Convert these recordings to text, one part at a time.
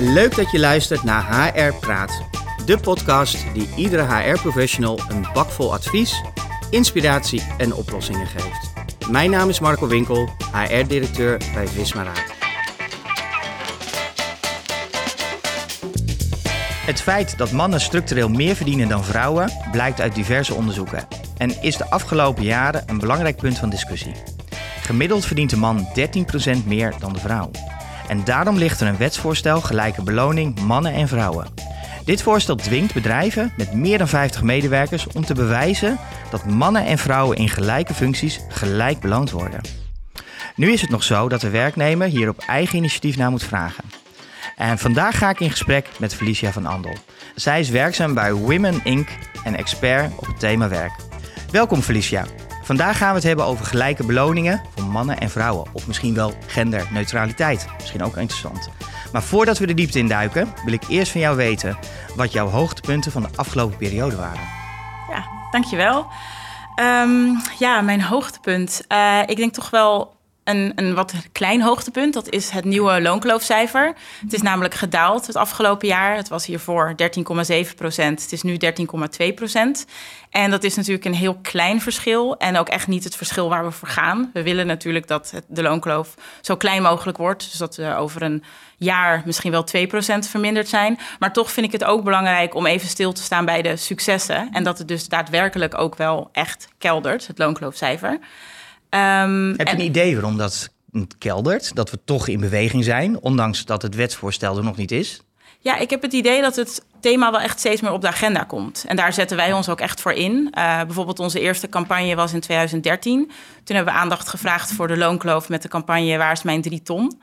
Leuk dat je luistert naar HR Praat, de podcast die iedere HR-professional een bakvol advies, inspiratie en oplossingen geeft. Mijn naam is Marco Winkel, HR-directeur bij Visma Raad. Het feit dat mannen structureel meer verdienen dan vrouwen blijkt uit diverse onderzoeken en is de afgelopen jaren een belangrijk punt van discussie. Gemiddeld verdient de man 13% meer dan de vrouw. En daarom ligt er een wetsvoorstel gelijke beloning mannen en vrouwen. Dit voorstel dwingt bedrijven met meer dan 50 medewerkers om te bewijzen dat mannen en vrouwen in gelijke functies gelijk beloond worden. Nu is het nog zo dat de werknemer hier op eigen initiatief naar moet vragen. En vandaag ga ik in gesprek met Felicia van Andel. Zij is werkzaam bij Women Inc. en expert op het thema werk. Welkom Felicia. Vandaag gaan we het hebben over gelijke beloningen voor mannen en vrouwen. Of misschien wel genderneutraliteit. Misschien ook interessant. Maar voordat we de diepte induiken, wil ik eerst van jou weten wat jouw hoogtepunten van de afgelopen periode waren. Ja, dankjewel. Um, ja, mijn hoogtepunt. Uh, ik denk toch wel een, wat klein hoogtepunt. Dat is het nieuwe loonkloofcijfer. Het is namelijk gedaald het afgelopen jaar. Het was hiervoor 13,7 procent. Het is nu 13,2 procent. En dat is natuurlijk een heel klein verschil. En ook echt niet het verschil waar we voor gaan. We willen natuurlijk dat de loonkloof zo klein mogelijk wordt. Dus dat we over een jaar misschien wel 2% verminderd zijn. Maar toch vind ik het ook belangrijk om even stil te staan bij de successen. En dat het dus daadwerkelijk ook wel echt keldert, het loonkloofcijfer. Um, Heb je een idee waarom dat keldert? Dat we toch in beweging zijn, ondanks dat het wetsvoorstel er nog niet is? Ja, ik heb het idee dat het thema wel echt steeds meer op de agenda komt. En daar zetten wij ons ook echt voor in. Uh, bijvoorbeeld onze eerste campagne was in 2013. Toen hebben we aandacht gevraagd voor de loonkloof met de campagne Waar is mijn drie ton?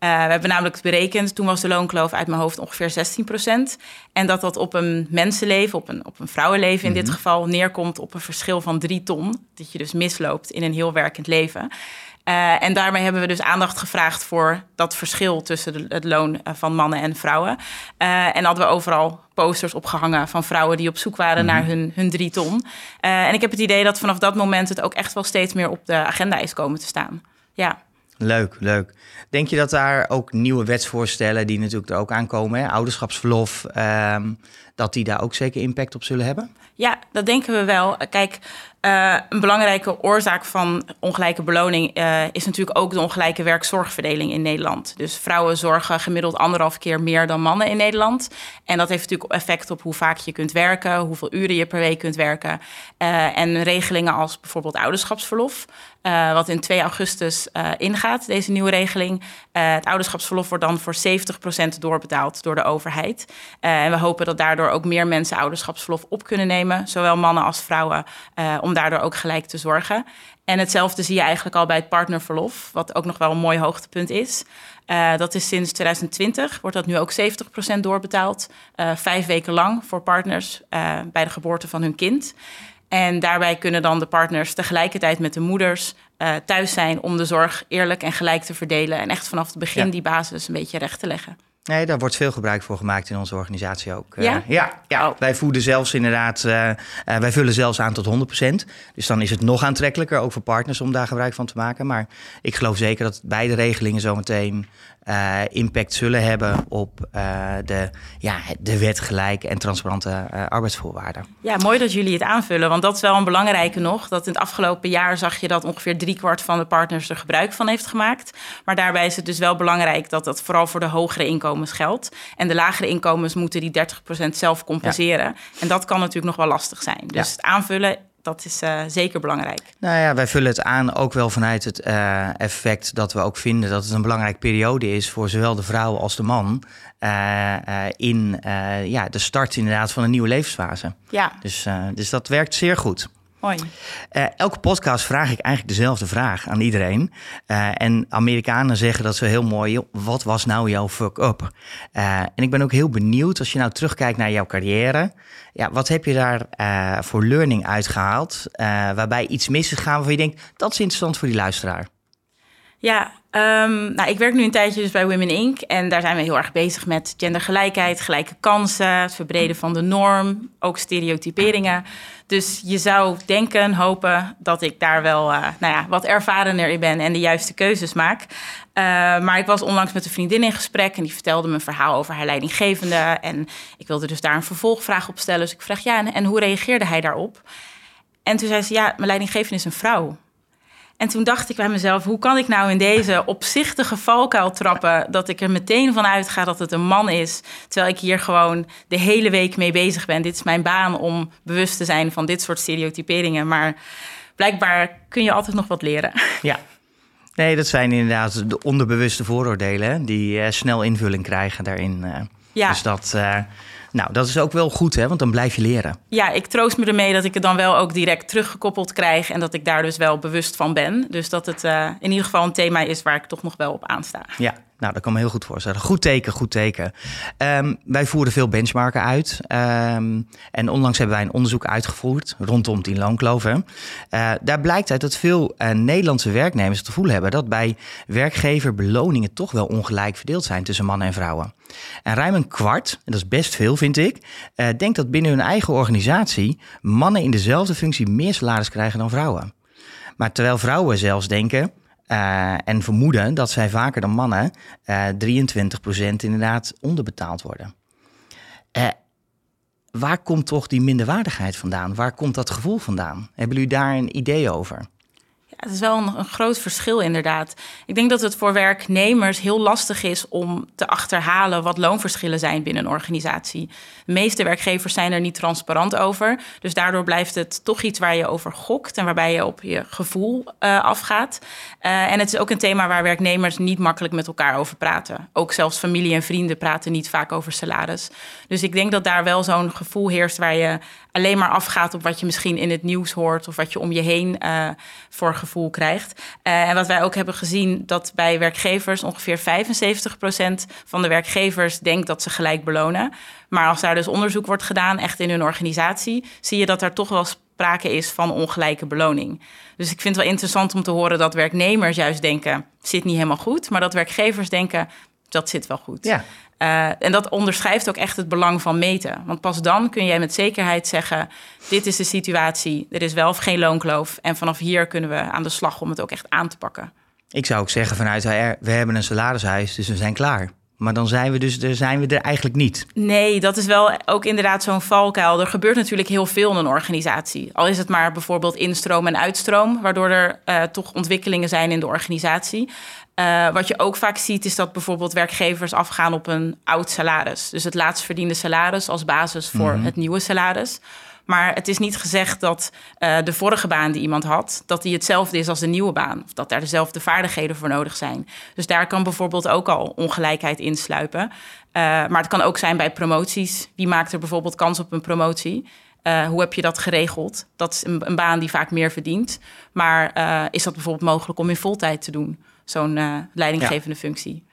Uh, we hebben namelijk berekend, toen was de loonkloof uit mijn hoofd ongeveer 16 procent. En dat dat op een mensenleven, op een, op een vrouwenleven in dit mhm. geval, neerkomt op een verschil van drie ton. Dat je dus misloopt in een heel werkend leven. Uh, en daarmee hebben we dus aandacht gevraagd voor dat verschil tussen de, het loon eh, van mannen en vrouwen. Uh, en hadden we overal posters opgehangen van vrouwen die op zoek waren naar mhm. hun, hun drie ton. en ik heb het idee dat vanaf dat moment het ook echt wel steeds meer op de agenda is komen te staan. Ja. Leuk, leuk. Denk je dat daar ook nieuwe wetsvoorstellen, die natuurlijk er ook aankomen, hè? ouderschapsverlof, ehm, dat die daar ook zeker impact op zullen hebben? Ja, dat denken we wel. Kijk, uh, een belangrijke oorzaak van ongelijke beloning uh, is natuurlijk ook de ongelijke werkzorgverdeling in Nederland. Dus vrouwen zorgen gemiddeld anderhalf keer meer dan mannen in Nederland. En dat heeft natuurlijk effect op hoe vaak je kunt werken, hoeveel uren je per week kunt werken. Uh, en regelingen als bijvoorbeeld ouderschapsverlof. Wat in 2 augustus ingaat, deze nieuwe regeling. Het ouderschapsverlof wordt dan voor 70% doorbetaald door de overheid. en we hopen dat daardoor ook meer mensen ouderschapsverlof op kunnen nemen, zowel mannen als vrouwen, om daardoor ook gelijk te zorgen. En hetzelfde zie je eigenlijk al bij het partnerverlof, wat ook nog wel een mooi hoogtepunt is. dat is sinds 2020, wordt dat nu ook 70% doorbetaald. vijf weken lang voor partners bij de geboorte van hun kind. En daarbij kunnen dan de partners tegelijkertijd met de moeders thuis zijn om de zorg eerlijk en gelijk te verdelen. En echt vanaf het begin die basis een beetje recht te leggen. Nee, daar wordt veel gebruik voor gemaakt in onze organisatie ook. Ja? Uh, ja, ja. Oh. wij voeden zelfs inderdaad, uh, wij vullen zelfs aan tot 100%. Dus dan is het nog aantrekkelijker, ook voor partners, om daar gebruik van te maken. Maar ik geloof zeker dat beide regelingen zometeen uh, impact zullen hebben op uh, de, ja, de wet gelijke en transparante uh, arbeidsvoorwaarden. Ja, mooi dat jullie het aanvullen, want dat is wel een belangrijke nog. Dat in het afgelopen jaar zag je dat ongeveer driekwart van de partners er gebruik van heeft gemaakt. Maar daarbij is het dus wel belangrijk dat dat vooral voor de hogere inkomens geldt. En de lagere inkomens moeten die 30% zelf compenseren. Ja. En dat kan natuurlijk nog wel lastig zijn. Dus ja. het aanvullen dat is uh, zeker belangrijk. Nou ja, wij vullen het aan ook wel vanuit het uh, effect dat we ook vinden dat het een belangrijke periode is voor zowel de vrouw als de man. Uh, in ja, de start inderdaad van een nieuwe levensfase. Ja. Dus, dus dat werkt zeer goed. Mooi. Uh, elke podcast vraag ik eigenlijk dezelfde vraag aan iedereen. Uh, en Amerikanen zeggen dat zo heel mooi. Wat was nou jouw fuck-up? Uh, en ik ben ook heel benieuwd als je nou terugkijkt naar jouw carrière. Ja, wat heb je daar voor learning uitgehaald? waarbij iets mis is gegaan waarvan je denkt, dat is interessant voor die luisteraar. Ja, Um, nou, ik werk nu een tijdje dus bij Women Inc. En daar zijn we heel erg bezig met gendergelijkheid, gelijke kansen, het verbreden van de norm, ook stereotyperingen. Dus je zou denken, hopen dat ik daar wel uh, nou ja, wat ervarener in ben en de juiste keuzes maak. Uh, maar ik was onlangs met een vriendin in gesprek en die vertelde me een verhaal over haar leidinggevende. En ik wilde dus daar een vervolgvraag op stellen. Dus ik vroeg, ja, en hoe reageerde hij daarop? En toen zei ze, ja, mijn leidinggevende is een vrouw. En toen dacht ik bij mezelf, hoe kan ik nou in deze opzichtige valkuil trappen... dat ik er meteen van uitga dat het een man is... terwijl ik hier gewoon de hele week mee bezig ben. Dit is mijn baan om bewust te zijn van dit soort stereotyperingen. Maar blijkbaar kun je altijd nog wat leren. Ja. Nee, dat zijn inderdaad de onderbewuste vooroordelen... die uh, snel invulling krijgen daarin. Ja. Dus dat... Uh, nou, dat is ook wel goed, hè? Want dan blijf je leren. Ja, ik troost me ermee dat ik het dan wel ook direct teruggekoppeld krijg en dat ik daar dus wel bewust van ben. Dus dat het uh, in ieder geval een thema is waar ik toch nog wel op aansta. Ja, nou, dat kan me heel goed voorstellen. Goed teken, goed teken. Um, wij voeren veel benchmarken uit. Um, en onlangs hebben wij een onderzoek uitgevoerd rondom die loonkloven. Uh, daar blijkt uit dat veel uh, Nederlandse werknemers het gevoel hebben dat bij werkgever beloningen toch wel ongelijk verdeeld zijn tussen mannen en vrouwen. En ruim een kwart, en dat is best veel vind ik, uh, denkt dat binnen hun eigen organisatie mannen in dezelfde functie meer salaris krijgen dan vrouwen. Maar terwijl vrouwen zelfs denken, uh, en vermoeden dat zij vaker dan mannen uh, 23% inderdaad onderbetaald worden. Uh, waar komt toch die minderwaardigheid vandaan? Waar komt dat gevoel vandaan? Hebben jullie daar een idee over? Het is wel een, een, groot verschil inderdaad. Ik denk dat het voor werknemers heel lastig is om te achterhalen wat loonverschillen zijn binnen een organisatie. De meeste werkgevers zijn er niet transparant over. Dus daardoor blijft het toch iets waar je over gokt en waarbij je op je gevoel uh, afgaat. Uh, en het is ook een thema waar werknemers niet makkelijk met elkaar over praten. Ook zelfs familie en vrienden praten niet vaak over salaris. Dus ik denk dat daar wel zo'n gevoel heerst waar je alleen maar afgaat op wat je misschien in het nieuws hoort of wat je om je heen uh, voor gevoel krijgt. Uh, en wat wij ook hebben gezien, dat bij werkgevers ongeveer 75% van de werkgevers denkt dat ze gelijk belonen. Maar als daar dus onderzoek wordt gedaan, echt in hun organisatie, zie je dat er toch wel sprake is van ongelijke beloning. Dus ik vind het wel interessant om te horen dat werknemers juist denken, zit niet helemaal goed, maar dat werkgevers denken, dat zit wel goed. Ja. Uh, en dat onderschrijft ook echt het belang van meten. Want pas dan kun jij met zekerheid zeggen: dit is de situatie, er is wel of geen loonkloof. En vanaf hier kunnen we aan de slag om het ook echt aan te pakken. Ik zou ook zeggen vanuit HR, we hebben een salarishuis, dus we zijn klaar. Maar dan zijn we dus er, zijn we er eigenlijk niet. Nee, dat is wel ook inderdaad zo'n valkuil. Er gebeurt natuurlijk heel veel in een organisatie. Al is het maar bijvoorbeeld instroom en uitstroom, waardoor er uh, toch ontwikkelingen zijn in de organisatie. Uh, wat je ook vaak ziet, is dat bijvoorbeeld werkgevers afgaan op een oud salaris. Dus het laatst verdiende salaris als basis voor mm -hmm. het nieuwe salaris. Maar het is niet gezegd dat uh, de vorige baan die iemand had, dat die hetzelfde is als de nieuwe baan. Of dat daar dezelfde vaardigheden voor nodig zijn. Dus daar kan bijvoorbeeld ook al ongelijkheid insluipen. Uh, maar het kan ook zijn bij promoties. Wie maakt er bijvoorbeeld kans op een promotie? Uh, hoe heb je dat geregeld? Dat is een, een baan die vaak meer verdient. Maar is dat bijvoorbeeld mogelijk om in voltijd te doen? Zo'n leidinggevende ja. functie.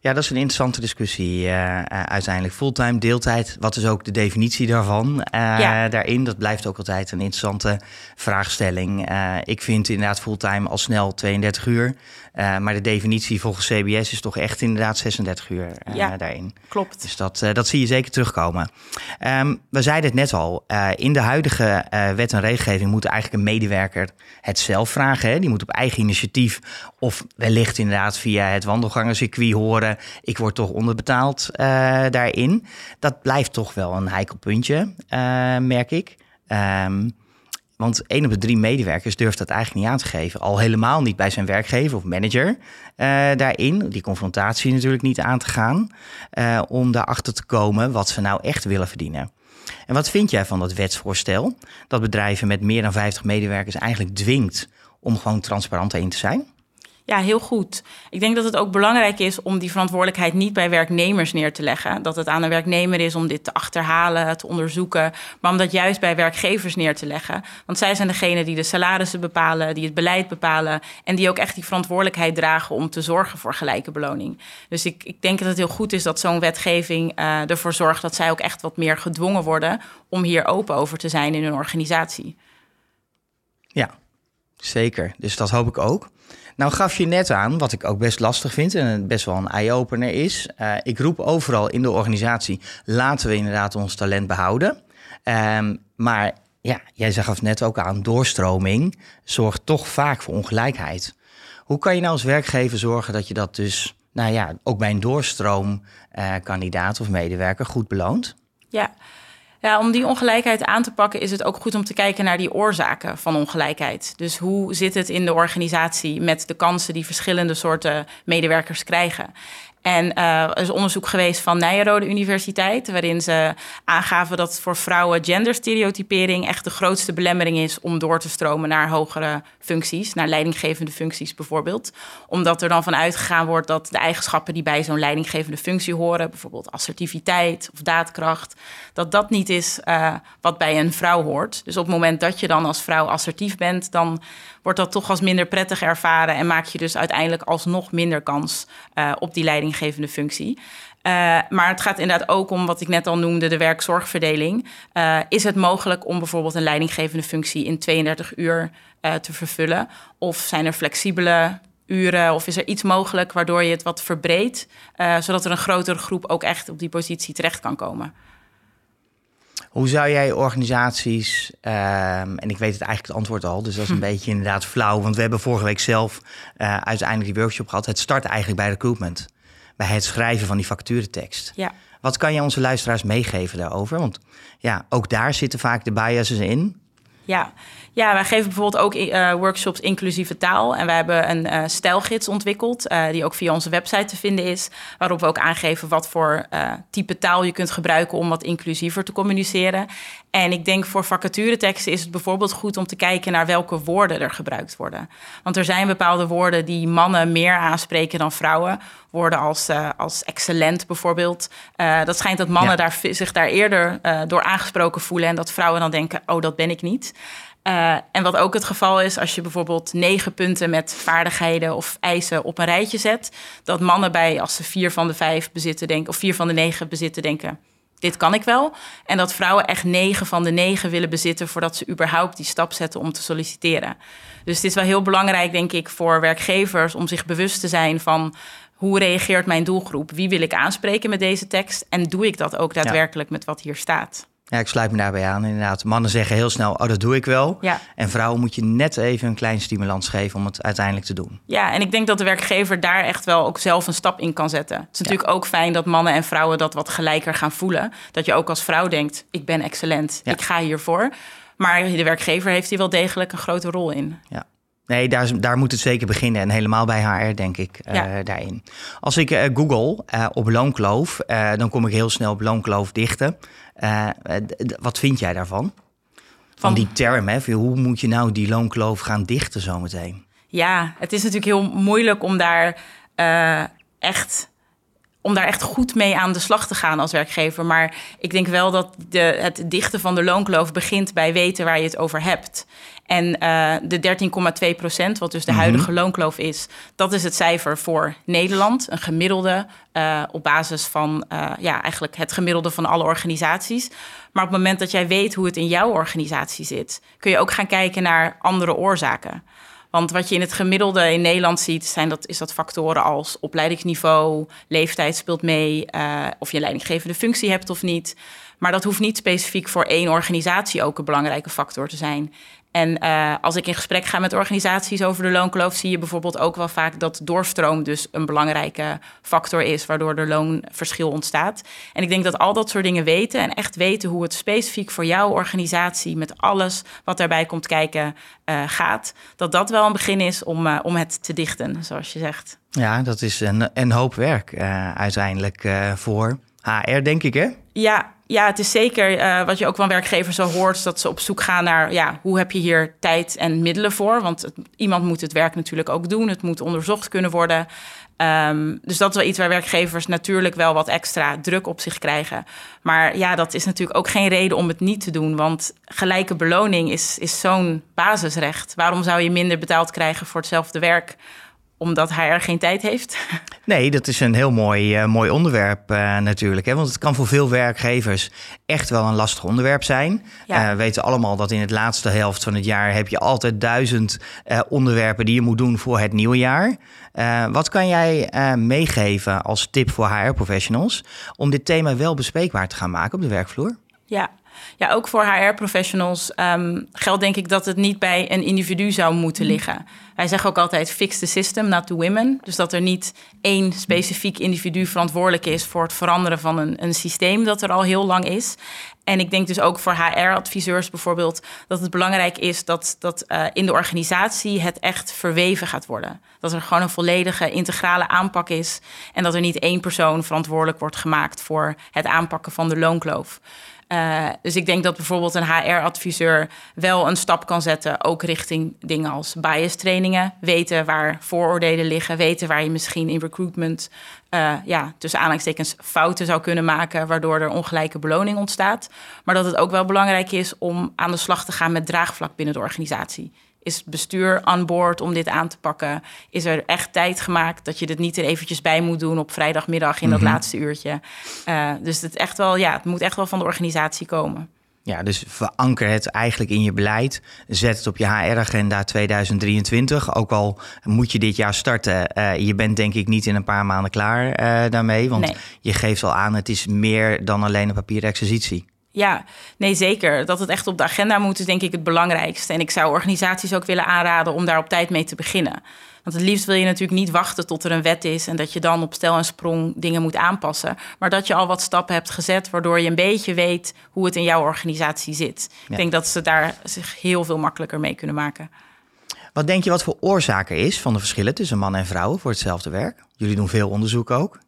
Ja, dat is een interessante discussie uh, uh, uiteindelijk. Fulltime, deeltijd, wat is ook de definitie daarvan uh, ja. daarin? Dat blijft ook altijd een interessante vraagstelling. ik vind inderdaad fulltime al snel 32 uur. Maar de definitie volgens CBS is toch echt inderdaad 36 uur ja, daarin. Klopt. Dus dat, dat zie je zeker terugkomen. Um, we zeiden het net al, in de huidige wet en regelgeving moet eigenlijk een medewerker het zelf vragen. Hè? Die moet op eigen initiatief of wellicht inderdaad via het wandelgangencircuit horen, ik word toch onderbetaald daarin. Dat blijft toch wel een heikel puntje, merk ik. Um, want één op de drie medewerkers durft dat eigenlijk niet aan te geven. Al helemaal niet bij zijn werkgever of manager uh, daarin. Die confrontatie natuurlijk niet aan te gaan. Uh, om daarachter te komen wat ze nou echt willen verdienen. En wat vind jij van dat wetsvoorstel? Dat bedrijven met meer dan 50 medewerkers eigenlijk dwingt om gewoon transparant in te zijn? Ja, heel goed. Ik denk dat het ook belangrijk is om die verantwoordelijkheid niet bij werknemers neer te leggen. Dat het aan een werknemer is om dit te achterhalen, te onderzoeken. Maar om dat juist bij werkgevers neer te leggen. Want zij zijn degene die de salarissen bepalen, die het beleid bepalen. En die ook echt die verantwoordelijkheid dragen om te zorgen voor gelijke beloning. Dus ik, ik denk dat het heel goed is dat zo'n wetgeving uh, ervoor zorgt dat zij ook echt wat meer gedwongen worden om hier open over te zijn in hun organisatie. Ja, Zeker, dus dat hoop ik ook. Nou gaf je net aan, wat ik ook best lastig vind en best wel een eye-opener is. Uh, ik roep overal in de organisatie, laten we inderdaad ons talent behouden. Um, maar ja, jij zag net ook aan, doorstroming zorgt toch vaak voor ongelijkheid. Hoe kan je nou als werkgever zorgen dat je dat dus, nou ja, ook bij een doorstroomkandidaat uh, of medewerker goed beloont? Ja. Ja, om die ongelijkheid aan te pakken is het ook goed om te kijken naar die oorzaken van ongelijkheid. Dus hoe zit het in de organisatie met de kansen die verschillende soorten medewerkers krijgen? En er is onderzoek geweest van Nijrode Universiteit, waarin ze aangaven dat voor vrouwen genderstereotypering echt de grootste belemmering is om door te stromen naar hogere functies, naar leidinggevende functies bijvoorbeeld. Omdat er dan vanuit gegaan wordt dat de eigenschappen die bij zo'n leidinggevende functie horen, bijvoorbeeld assertiviteit of daadkracht, dat dat niet is uh, wat bij een vrouw hoort. Dus op het moment dat je dan als vrouw assertief bent, dan wordt dat toch als minder prettig ervaren en maak je dus uiteindelijk alsnog minder kans uh, op die leidinggevende functie. Uh, maar het gaat inderdaad ook om wat ik net al noemde, de werkzorgverdeling. Uh, is het mogelijk om bijvoorbeeld een leidinggevende functie in 32 uur te vervullen? Of zijn er flexibele uren? Of is er iets mogelijk waardoor je het wat verbreedt, zodat er een grotere groep ook echt op die positie terecht kan komen? Hoe zou jij organisaties, um, en ik weet het eigenlijk het antwoord al, dus dat is een hm. beetje inderdaad flauw, want we hebben vorige week zelf uh, uiteindelijk die workshop gehad. Het start eigenlijk bij recruitment, bij het schrijven van die facturentekst. Ja. Wat kan je onze luisteraars meegeven daarover? Want ja, ook daar zitten vaak de biases in. Ja, ja, wij geven bijvoorbeeld ook uh, workshops inclusieve taal. En wij hebben een uh, stijlgids ontwikkeld, uh, die ook via onze website te vinden is. Waarop we ook aangeven wat voor type taal je kunt gebruiken om wat inclusiever te communiceren. En ik denk voor vacatureteksten is het bijvoorbeeld goed om te kijken naar welke woorden er gebruikt worden. Want er zijn bepaalde woorden die mannen meer aanspreken dan vrouwen. Woorden als, als excellent bijvoorbeeld. dat schijnt dat mannen daar, zich daar eerder door aangesproken voelen. En dat vrouwen dan denken, oh, dat ben ik niet. Uh, en wat ook het geval is, als je bijvoorbeeld negen punten met vaardigheden of eisen op een rijtje zet, dat mannen bij, als ze vier van de vijf bezitten, denken, of vier van de negen bezitten, denken: dit kan ik wel. En dat vrouwen echt negen van de negen willen bezitten voordat ze überhaupt die stap zetten om te solliciteren. Dus het is wel heel belangrijk, denk ik, voor werkgevers om zich bewust te zijn van hoe reageert mijn doelgroep? Wie wil ik aanspreken met deze tekst? En doe ik dat ook daadwerkelijk met wat hier staat? Ja, ik sluit me daarbij aan. Inderdaad, mannen zeggen heel snel, oh, dat doe ik wel. Ja. En vrouwen moet je net even een klein stimulans geven om het uiteindelijk te doen. Ja, en ik denk dat de werkgever daar echt wel ook zelf een stap in kan zetten. Het is natuurlijk ook fijn dat mannen en vrouwen dat wat gelijker gaan voelen. Dat je ook als vrouw denkt, ik ben excellent, ik ga hiervoor. Maar de werkgever heeft hier wel degelijk een grote rol in. Ja. Nee, daar, daar moet het zeker beginnen. En helemaal bij HR, denk ik, uh, daarin. Als ik uh, google uh, op loonkloof, dan kom ik heel snel op loonkloof dichten. wat vind jij daarvan? Van die term, hè? Hoe moet je nou die loonkloof gaan dichten zometeen? Ja, het is natuurlijk heel moeilijk om daar echt om daar echt goed mee aan de slag te gaan als werkgever. Maar ik denk wel dat de, het dichten van de loonkloof begint bij weten waar je het over hebt. En uh, de 13,2 procent, wat dus de mhm. huidige loonkloof is, dat is het cijfer voor Nederland. Een gemiddelde uh, op basis van uh, ja, eigenlijk het gemiddelde van alle organisaties. Maar op het moment dat jij weet hoe het in jouw organisatie zit, kun je ook gaan kijken naar andere oorzaken. Want wat je in het gemiddelde in Nederland ziet, zijn dat, is dat factoren als opleidingsniveau, leeftijd speelt mee, uh, of je een leidinggevende functie hebt of niet. Maar dat hoeft niet specifiek voor één organisatie ook een belangrijke factor te zijn. En uh, als ik in gesprek ga met organisaties over de loonkloof, zie je bijvoorbeeld ook wel vaak dat doorstroom dus een belangrijke factor is, waardoor er loonverschil ontstaat. En ik denk dat al dat soort dingen weten en echt weten hoe het specifiek voor jouw organisatie met alles wat daarbij komt kijken uh, gaat, dat dat wel een begin is om, uh, om het te dichten, zoals je zegt. Ja, dat is een, een hoop werk uiteindelijk voor HR, denk ik, hè? Ja, ja, het is zeker uh, wat je ook van werkgevers zo hoort, dat ze op zoek gaan naar ja, hoe heb je hier tijd en middelen voor? Want iemand moet het werk natuurlijk ook doen, het moet onderzocht kunnen worden. Um, dus dat is wel iets waar werkgevers natuurlijk wel wat extra druk op zich krijgen. Maar ja, dat is natuurlijk ook geen reden om het niet te doen. Want gelijke beloning is, is zo'n basisrecht. Waarom zou je minder betaald krijgen voor hetzelfde werk? Omdat hij er geen tijd heeft? Nee, dat is een heel mooi, uh, mooi onderwerp uh, natuurlijk. Hè? Want het kan voor veel werkgevers echt wel een lastig onderwerp zijn. Ja. Uh, we weten allemaal dat in het laatste helft van het jaar... heb je altijd duizend onderwerpen die je moet doen voor het nieuwe jaar. wat kan jij meegeven als tip voor HR-professionals... om dit thema wel bespreekbaar te gaan maken op de werkvloer? Ja, ja, ook voor HR-professionals um, geldt denk ik dat het niet bij een individu zou moeten mm. liggen. Wij zeggen ook altijd fix the system, not the women. Dus dat er niet één specifiek individu verantwoordelijk is voor het veranderen van een, een systeem dat er al heel lang is. En ik denk dus ook voor HR-adviseurs bijvoorbeeld dat het belangrijk is dat, dat uh, in de organisatie het echt verweven gaat worden. Dat er gewoon een volledige integrale aanpak is en dat er niet één persoon verantwoordelijk wordt gemaakt voor het aanpakken van de loonkloof. Uh, dus ik denk dat bijvoorbeeld een HR-adviseur wel een stap kan zetten, ook richting dingen als bias trainingen. Weten waar vooroordelen liggen, weten waar je misschien in recruitment, uh, ja, tussen aanhalingstekens fouten zou kunnen maken, waardoor er ongelijke beloning ontstaat. Maar dat het ook wel belangrijk is om aan de slag te gaan met draagvlak binnen de organisatie. Is het bestuur aan boord om dit aan te pakken? Is er echt tijd gemaakt dat je dit niet er eventjes bij moet doen op vrijdagmiddag in dat mhm. laatste uurtje? Uh, dus het, echt wel, ja, het moet echt wel van de organisatie komen. Ja, dus veranker het eigenlijk in je beleid. Zet het op je HR-agenda 2023. Ook al moet je dit jaar starten. Uh, je bent denk ik niet in een paar maanden klaar uh, daarmee. Want nee. je geeft al aan, het is meer dan alleen een papieren exercitie. Ja, nee, zeker. Dat het echt op de agenda moet, is denk ik het belangrijkste. En ik zou organisaties ook willen aanraden om daar op tijd mee te beginnen. Want het liefst wil je natuurlijk niet wachten tot er een wet is en dat je dan op stel en sprong dingen moet aanpassen. Maar dat je al wat stappen hebt gezet, waardoor je een beetje weet hoe het in jouw organisatie zit. Ik denk dat ze daar zich heel veel makkelijker mee kunnen maken. Wat denk je wat voor oorzaak er is van de verschillen tussen mannen en vrouwen voor hetzelfde werk? Jullie doen veel onderzoek ook.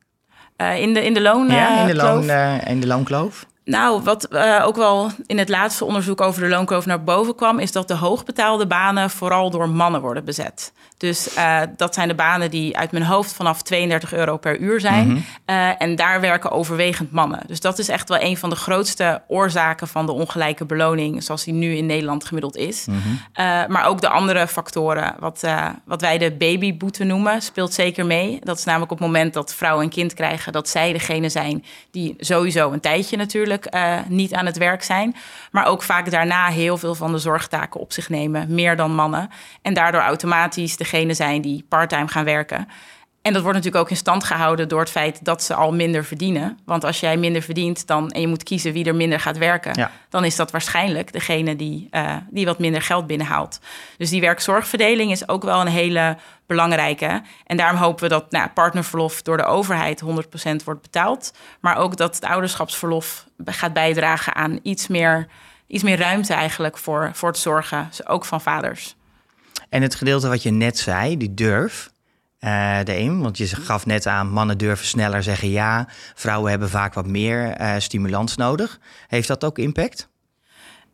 Uh, in, de, in de loon. Ja, in de, loon, uh, in de loonkloof. Nou, wat uh, ook wel in het laatste onderzoek over de loonkloof naar boven kwam, is dat de hoogbetaalde banen vooral door mannen worden bezet. Dus uh, dat zijn de banen die uit mijn hoofd vanaf 32 euro per uur zijn. Mm -hmm. uh, en daar werken overwegend mannen. Dus dat is echt wel een van de grootste oorzaken van de ongelijke beloning, zoals die nu in Nederland gemiddeld is. Mm -hmm. maar ook de andere factoren, wat, wat wij de babyboete noemen, speelt zeker mee. Dat is namelijk op het moment dat vrouwen een kind krijgen, dat zij degene zijn die sowieso een tijdje natuurlijk uh, niet aan het werk zijn. Maar ook vaak daarna heel veel van de zorgtaken op zich nemen, meer dan mannen. En daardoor automatisch degene zijn die parttime gaan werken. En dat wordt natuurlijk ook in stand gehouden door het feit dat ze al minder verdienen. Want als jij minder verdient dan, en je moet kiezen wie er minder gaat werken, dan is dat waarschijnlijk degene die, uh, die wat minder geld binnenhaalt. Dus die werkzorgverdeling is ook wel een hele belangrijke. En daarom hopen we dat nou, partnerverlof door de overheid 100% wordt betaald. Maar ook dat het ouderschapsverlof gaat bijdragen aan iets meer, iets meer ruimte eigenlijk voor, voor het zorgen, ook van vaders. En het gedeelte wat je net zei, die durf, uh, de een, want je gaf net aan, mannen durven sneller zeggen ja. Vrouwen hebben vaak wat meer uh, stimulans nodig. Heeft dat ook impact?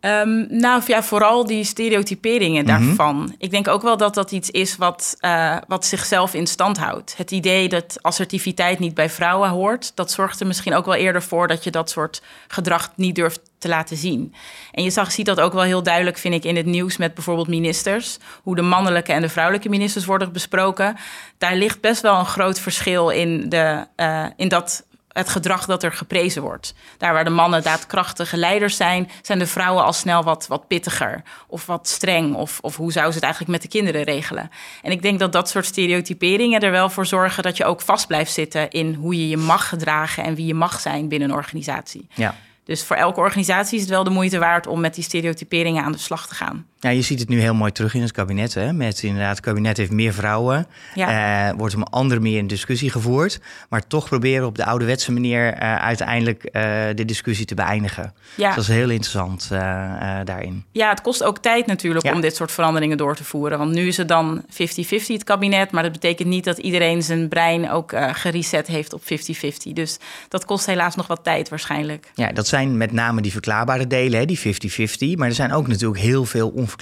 Um, nou ja, vooral die stereotyperingen mhm. daarvan. Ik denk ook wel dat dat iets is wat, uh, wat zichzelf in stand houdt. Het idee dat assertiviteit niet bij vrouwen hoort, dat zorgt er misschien ook wel eerder voor dat je dat soort gedrag niet durft te laten zien. En je zag, ziet dat ook wel heel duidelijk, vind ik, in het nieuws met bijvoorbeeld ministers. Hoe de mannelijke en de vrouwelijke ministers worden besproken. Daar ligt best wel een groot verschil in, de, uh, in dat het gedrag dat er geprezen wordt. Daar waar de mannen daadkrachtige leiders zijn, zijn de vrouwen al snel wat, wat pittiger of wat streng. Of, of hoe zou ze het eigenlijk met de kinderen regelen? En ik denk dat dat soort stereotyperingen er wel voor zorgen dat je ook vast blijft zitten in hoe je je mag gedragen en wie je mag zijn binnen een organisatie. Ja. Dus voor elke organisatie is het wel de moeite waard om met die stereotyperingen aan de slag te gaan. Ja, je ziet het nu heel mooi terug in het kabinet. Hè? Met inderdaad, het kabinet heeft meer vrouwen. Ja. Uh, wordt om andere meer in discussie gevoerd. Maar toch proberen op de ouderwetse manier uh, uiteindelijk uh, de discussie te beëindigen. Ja. Dus dat is heel interessant daarin. Ja, het kost ook tijd natuurlijk ja. om dit soort veranderingen door te voeren. Want nu is het dan 50-50 het kabinet. Maar dat betekent niet dat iedereen zijn brein ook gereset heeft op 50-50. Dus dat kost helaas nog wat tijd waarschijnlijk. Ja, dat zijn met name die verklaarbare delen, hè, die 50-50. Maar er zijn ook natuurlijk heel veel onverklaarbare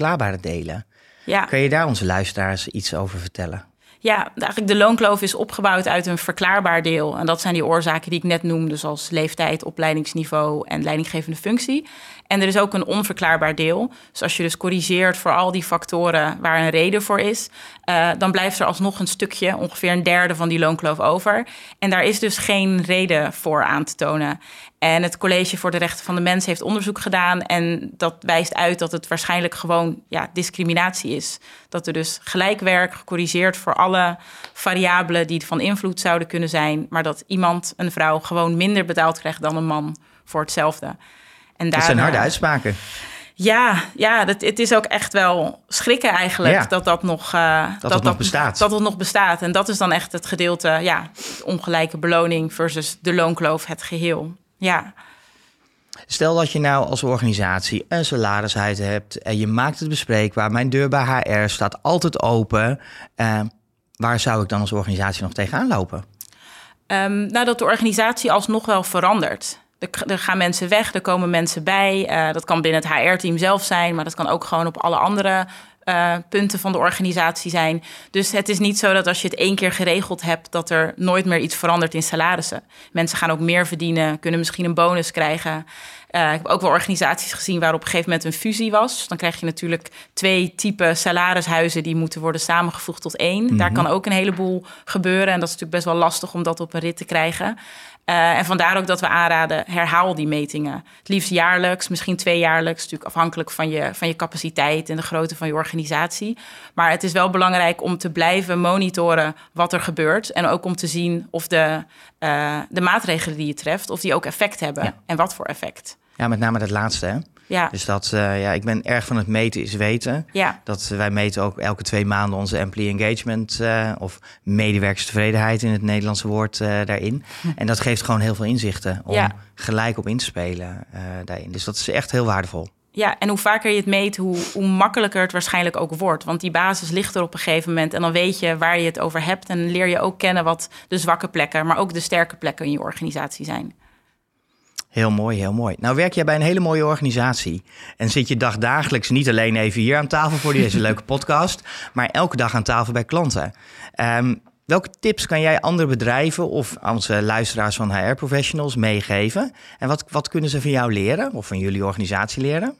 delen. Ja. Kan je daar onze luisteraars iets over vertellen? Ja, eigenlijk de loonkloof is opgebouwd uit een verklaarbaar deel. En dat zijn die oorzaken die ik net noemde, zoals leeftijd, opleidingsniveau en leidinggevende functie. En er is ook een onverklaarbaar deel. Dus als je dus corrigeert voor al die factoren waar een reden voor is, uh, dan blijft er alsnog een stukje, ongeveer een derde van die loonkloof over. En daar is dus geen reden voor aan te tonen. En het College voor de Rechten van de Mens heeft onderzoek gedaan. En dat wijst uit dat het waarschijnlijk gewoon ja, discriminatie is. Dat er dus gelijkwerk gecorrigeerd voor alle variabelen die van invloed zouden kunnen zijn. Maar dat iemand, een vrouw, gewoon minder betaald krijgt dan een man voor hetzelfde. En dat zijn harde uitspraken. Ja, ja dat, het is ook echt wel schrikken eigenlijk dat dat nog, uh, dat, dat, nog bestaat. Dat het nog bestaat. En dat is dan echt het gedeelte, ja, ongelijke beloning versus de loonkloof, het geheel. Ja. Stel dat je nou als organisatie een salarishuis hebt en je maakt het bespreekbaar. Mijn deur bij HR staat altijd open. Uh, waar zou ik dan als organisatie nog tegenaan lopen? Um, nou, dat de organisatie alsnog wel verandert. Er, gaan mensen weg, er komen mensen bij. Uh, dat kan binnen het HR-team zelf zijn, maar dat kan ook gewoon op alle andere uh, punten van de organisatie zijn. Dus het is niet zo dat als je het één keer geregeld hebt, dat er nooit meer iets verandert in salarissen. Mensen gaan ook meer verdienen, kunnen misschien een bonus krijgen. Uh, ik heb ook wel organisaties gezien waar op een gegeven moment een fusie was. Dan krijg je natuurlijk twee typen salarishuizen die moeten worden samengevoegd tot één. Daar mhm. kan ook een heleboel gebeuren. En dat is natuurlijk best wel lastig om dat op een rit te krijgen. Uh, en vandaar ook dat we aanraden, herhaal die metingen. Het liefst jaarlijks, misschien tweejaarlijks. Natuurlijk afhankelijk van je, van je capaciteit en de grootte van je organisatie. Maar het is wel belangrijk om te blijven monitoren wat er gebeurt. En ook om te zien of de, uh, de maatregelen die je treft, of die ook effect hebben. En wat voor effect. Ja, met name dat laatste. Hè? Ja. Dus dat, uh, ja, ik ben erg van het meten is weten. Ja. Dat wij meten ook elke twee maanden onze employee engagement uh, of medewerkerstevredenheid in het Nederlandse woord uh, daarin. En dat geeft gewoon heel veel inzichten om ja. gelijk op in te spelen daarin. Dus dat is echt heel waardevol. Ja, en hoe vaker je het meet, hoe, hoe makkelijker het waarschijnlijk ook wordt. Want die basis ligt er op een gegeven moment. En dan weet je waar je het over hebt. En leer je ook kennen wat de zwakke plekken, maar ook de sterke plekken in je organisatie zijn. Heel mooi, heel mooi. Nou werk jij bij een hele mooie organisatie. En zit je dagdagelijks niet alleen even hier aan tafel voor deze leuke podcast, maar elke dag aan tafel bij klanten. Um, welke tips kan jij andere bedrijven of onze luisteraars van HR Professionals meegeven? En wat, wat kunnen ze van jou leren of van jullie organisatie leren?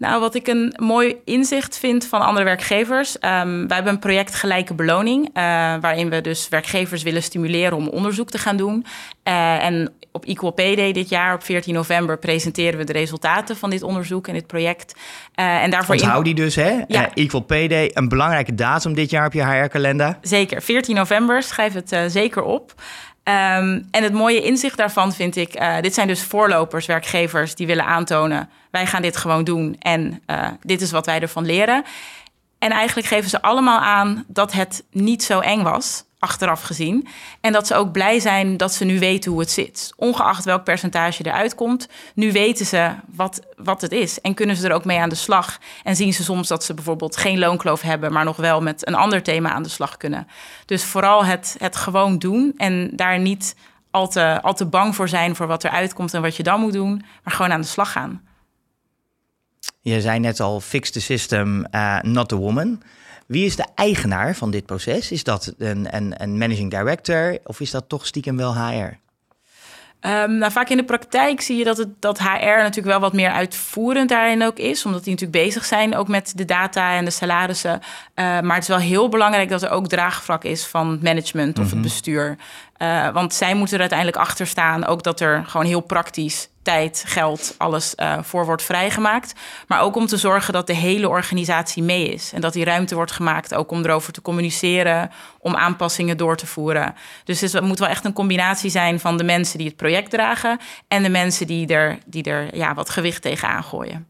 Nou, wat ik een mooi inzicht vind van andere werkgevers. Um, wij hebben een project Gelijke Beloning, uh, waarin we dus werkgevers willen stimuleren om onderzoek te gaan doen. Uh, en op Equal Pay Day dit jaar, op 14 november, presenteren we de resultaten van dit onderzoek en dit project. Uh, en daarvoor Onthoud die dus, hè? Ja. Equal Pay Day, een belangrijke datum dit jaar op je HR-kalender. Zeker, 14 november, schrijf het zeker op. Um, en het mooie inzicht daarvan vind ik, uh, dit zijn dus voorlopers, werkgevers die willen aantonen, wij gaan dit gewoon doen en uh, dit is wat wij ervan leren. En eigenlijk geven ze allemaal aan dat het niet zo eng was achteraf gezien. En dat ze ook blij zijn dat ze nu weten hoe het zit. Ongeacht welk percentage eruit komt, nu weten ze wat, wat het is. En kunnen ze er ook mee aan de slag. En zien ze soms dat ze bijvoorbeeld geen loonkloof hebben, maar nog wel met een ander thema aan de slag kunnen. Dus vooral het, het gewoon doen en daar niet al te, al te bang voor zijn voor wat eruit komt en wat je dan moet doen, maar gewoon aan de slag gaan. Je zei net al, fix the system, uh, not the woman. Wie is de eigenaar van dit proces? Is dat een, een, een managing director of is dat toch stiekem wel HR? Um, nou, vaak in de praktijk zie je dat, het, dat HR natuurlijk wel wat meer uitvoerend daarin ook is. Omdat die natuurlijk bezig zijn ook met de data en de salarissen. Uh, maar het is wel heel belangrijk dat er ook draagvlak is van management of het mhm. bestuur. Uh, want zij moeten er uiteindelijk achter staan. Ook dat er gewoon heel praktisch tijd, geld, alles uh, voor wordt vrijgemaakt. Maar ook om te zorgen dat de hele organisatie mee is. En dat die ruimte wordt gemaakt ook om erover te communiceren, om aanpassingen door te voeren. Dus het moet wel echt een combinatie zijn van de mensen die het project dragen en de mensen die er, die er ja, wat gewicht tegenaan gooien.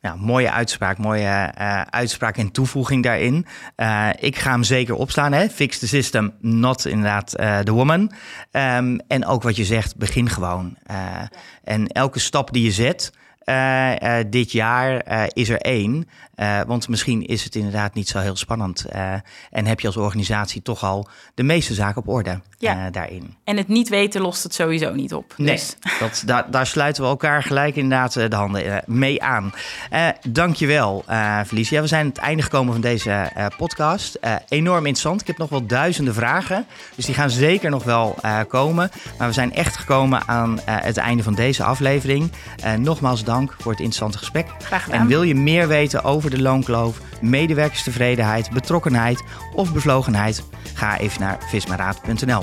Ja, mooie uitspraak, mooie uh, uitspraak en toevoeging daarin. Uh, ik ga hem zeker opstaan. Hè? Fix the system, not inderdaad uh, the woman. Um, en ook wat je zegt, begin gewoon. En elke stap die je zet, eh, eh, dit jaar eh, is er één. Want misschien is het inderdaad niet zo heel spannend. en heb je als organisatie toch al de meeste zaken op orde Ja. daarin. En het niet weten lost het sowieso niet op. Nee, Dus dat, daar, daar sluiten we elkaar gelijk inderdaad de handen mee aan. Dankjewel, eh Felicia. We zijn aan het einde gekomen van deze podcast. Enorm interessant. Ik heb nog wel duizenden vragen. Dus die gaan zeker nog wel komen. Maar we zijn echt gekomen aan het einde van deze aflevering. Nogmaals dank voor het interessante gesprek. graag gedaan. En wil je meer weten over de loonkloof, medewerkerstevredenheid, betrokkenheid of bevlogenheid? Ga even naar vismaraad.nl.